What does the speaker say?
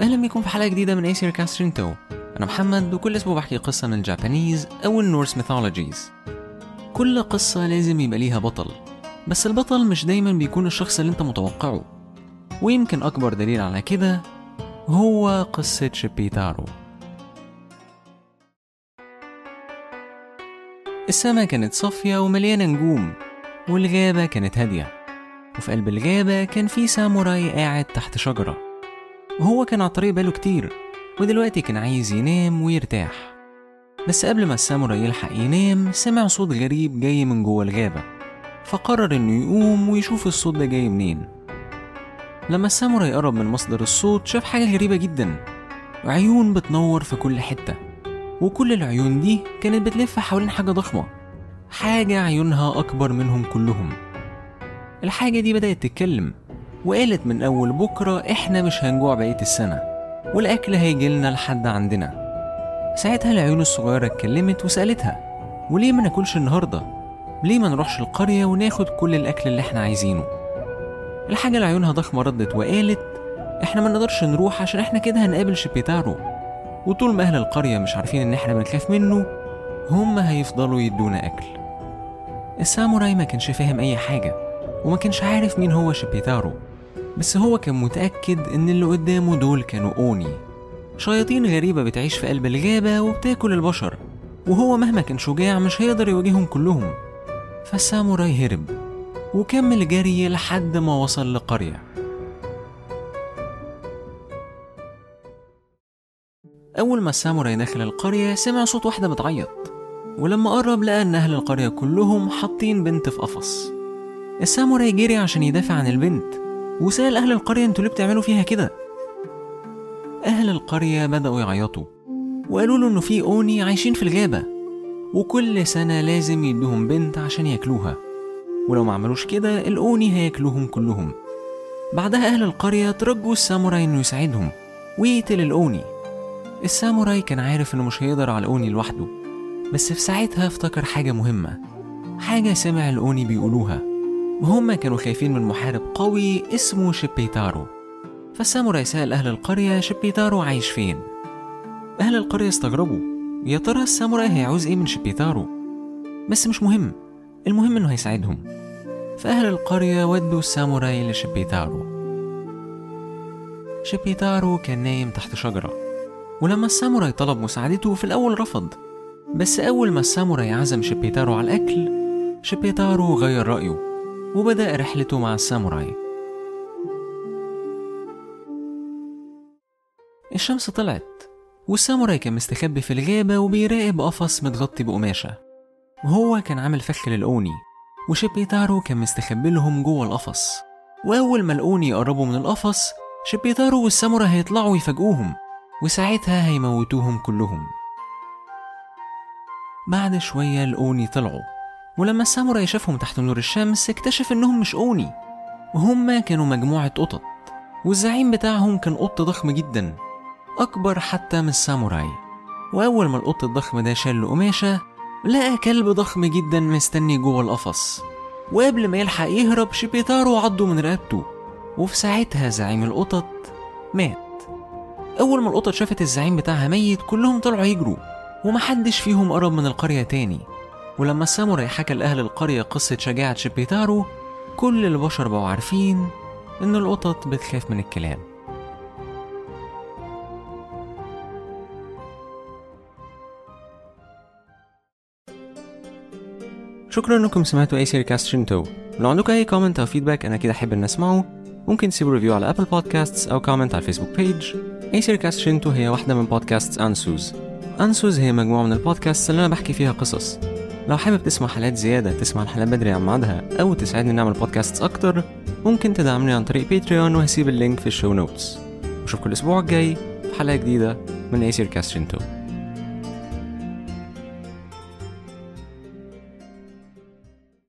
أهلا بكم في حلقة جديدة من ايسير كاسترينتو أنا محمد وكل أسبوع بحكي قصة من ال Japanese أو ال Norse mythologies كل قصة لازم يبقى ليها بطل بس البطل مش دايما بيكون الشخص اللي أنت متوقعه. ويمكن أكبر دليل على كده هو قصة شيبيتارو. السما كانت صافية ومليانة نجوم والغابة كانت هادية. وفي قلب الغابة كان في ساموراي قاعد تحت شجرة. وهو كان على الطريق بقاله كتير ودلوقتي كان عايز ينام ويرتاح. بس قبل ما الساموراي يلحق ينام سمع صوت غريب جاي من جوه الغابة فقرر إنه يقوم ويشوف الصوت ده جاي منين. لما الساموراي قرب من مصدر الصوت شاف حاجة غريبة جدا. عيون بتنور في كل حتة وكل العيون دي كانت بتلف حوالين حاجة ضخمة حاجة عيونها أكبر منهم كلهم. الحاجة دي بدأت تتكلم وقالت من أول بكرة إحنا مش هنجوع بقية السنة والأكل هيجيلنا لحد عندنا ساعتها العيون الصغيرة اتكلمت وسألتها وليه ما ناكلش النهاردة؟ ليه ما نروحش القرية وناخد كل الأكل اللي إحنا عايزينه؟ الحاجة اللي عيونها ضخمة ردت وقالت إحنا ما نقدرش نروح عشان إحنا كده هنقابل شيبيتارو وطول ما أهل القرية مش عارفين إن إحنا بنخاف منه هم هيفضلوا يدونا أكل الساموراي ما كانش فاهم أي حاجة وما كانش عارف مين هو شيبيتارو بس هو كان متأكد إن اللي قدامه دول كانوا أوني. شياطين غريبة بتعيش في قلب الغابة وبتاكل البشر وهو مهما كان شجاع مش هيقدر يواجههم كلهم. فالساموراي هرب وكمل جري لحد ما وصل لقرية. أول ما الساموراي دخل القرية سمع صوت واحدة بتعيط ولما قرب لقى إن أهل القرية كلهم حاطين بنت في قفص. الساموراي جري عشان يدافع عن البنت وسأل أهل القرية أنتوا ليه بتعملوا فيها كده؟ أهل القرية بدأوا يعيطوا وقالوا له إنه في أوني عايشين في الغابة وكل سنة لازم يدوهم بنت عشان ياكلوها ولو ما عملوش كده الأوني هياكلوهم كلهم. بعدها أهل القرية ترجوا الساموراي إنه يساعدهم ويقتل الأوني. الساموراي كان عارف إنه مش هيقدر على الأوني لوحده بس في ساعتها افتكر حاجة مهمة حاجة سمع الأوني بيقولوها. وهم كانوا خايفين من محارب قوي اسمه شيبيتارو. فالساموراي سأل أهل القرية شيبيتارو عايش فين. أهل القرية استغربوا. يا ترى الساموراي هيعوز إيه من شيبيتارو؟ بس مش مهم. المهم إنه هيساعدهم. فأهل القرية ودوا الساموراي لشيبيتارو. شيبيتارو كان نايم تحت شجرة. ولما الساموراي طلب مساعدته في الأول رفض. بس أول ما الساموراي عزم شيبيتارو على الأكل شيبيتارو غير رأيه. وبدأ رحلته مع الساموراي. الشمس طلعت والساموراي كان مستخبي في الغابة وبيراقب قفص متغطي بقماشة. وهو كان عامل فخ للأوني وشيبيتارو كان مستخبي لهم جوه القفص. وأول ما الأوني يقربوا من القفص شيبيتارو والساموراي هيطلعوا يفاجئوهم وساعتها هيموتوهم كلهم. بعد شوية الأوني طلعوا ولما الساموراي شافهم تحت نور الشمس اكتشف إنهم مش أوني وهم كانوا مجموعة قطط والزعيم بتاعهم كان قط ضخم جدا أكبر حتى من الساموراي. وأول ما القط الضخم ده شال قماشة لقى كلب ضخم جدا مستني جوه القفص. وقبل ما يلحق يهرب شيبيتارو عضه من رقبته وفي ساعتها زعيم القطط مات. أول ما القطط شافت الزعيم بتاعها ميت كلهم طلعوا يجروا ومحدش فيهم قرب من القرية تاني. ولما الساموراي حكى لأهل القرية قصة شجاعة شيبيتارو كل البشر بقوا عارفين إن القطط بتخاف من الكلاب شكرا انكم سمعتوا أي سير كاست شنتو لو عندكم أي comment أو feedback أنا أكيد أحب ان أسمعه ممكن تسيبوا review على Apple Podcasts أو comment على ال Facebook page أي سير كاست شنتو هي واحدة من بودكاست انسوز انسوز هي مجموعة من البودكاست اللي أنا بحكي فيها قصص. لو حابب تسمع حلقات زيادة تسمع الحلقات بدري عن ميعادها أو تساعدني نعمل بودكاست أكتر ممكن تدعمني عن طريق Patreon وهسيب ال link في ال show notes وأشوفكم الأسبوع الجاي في حلقة جديدة من أيسير كاسترينتو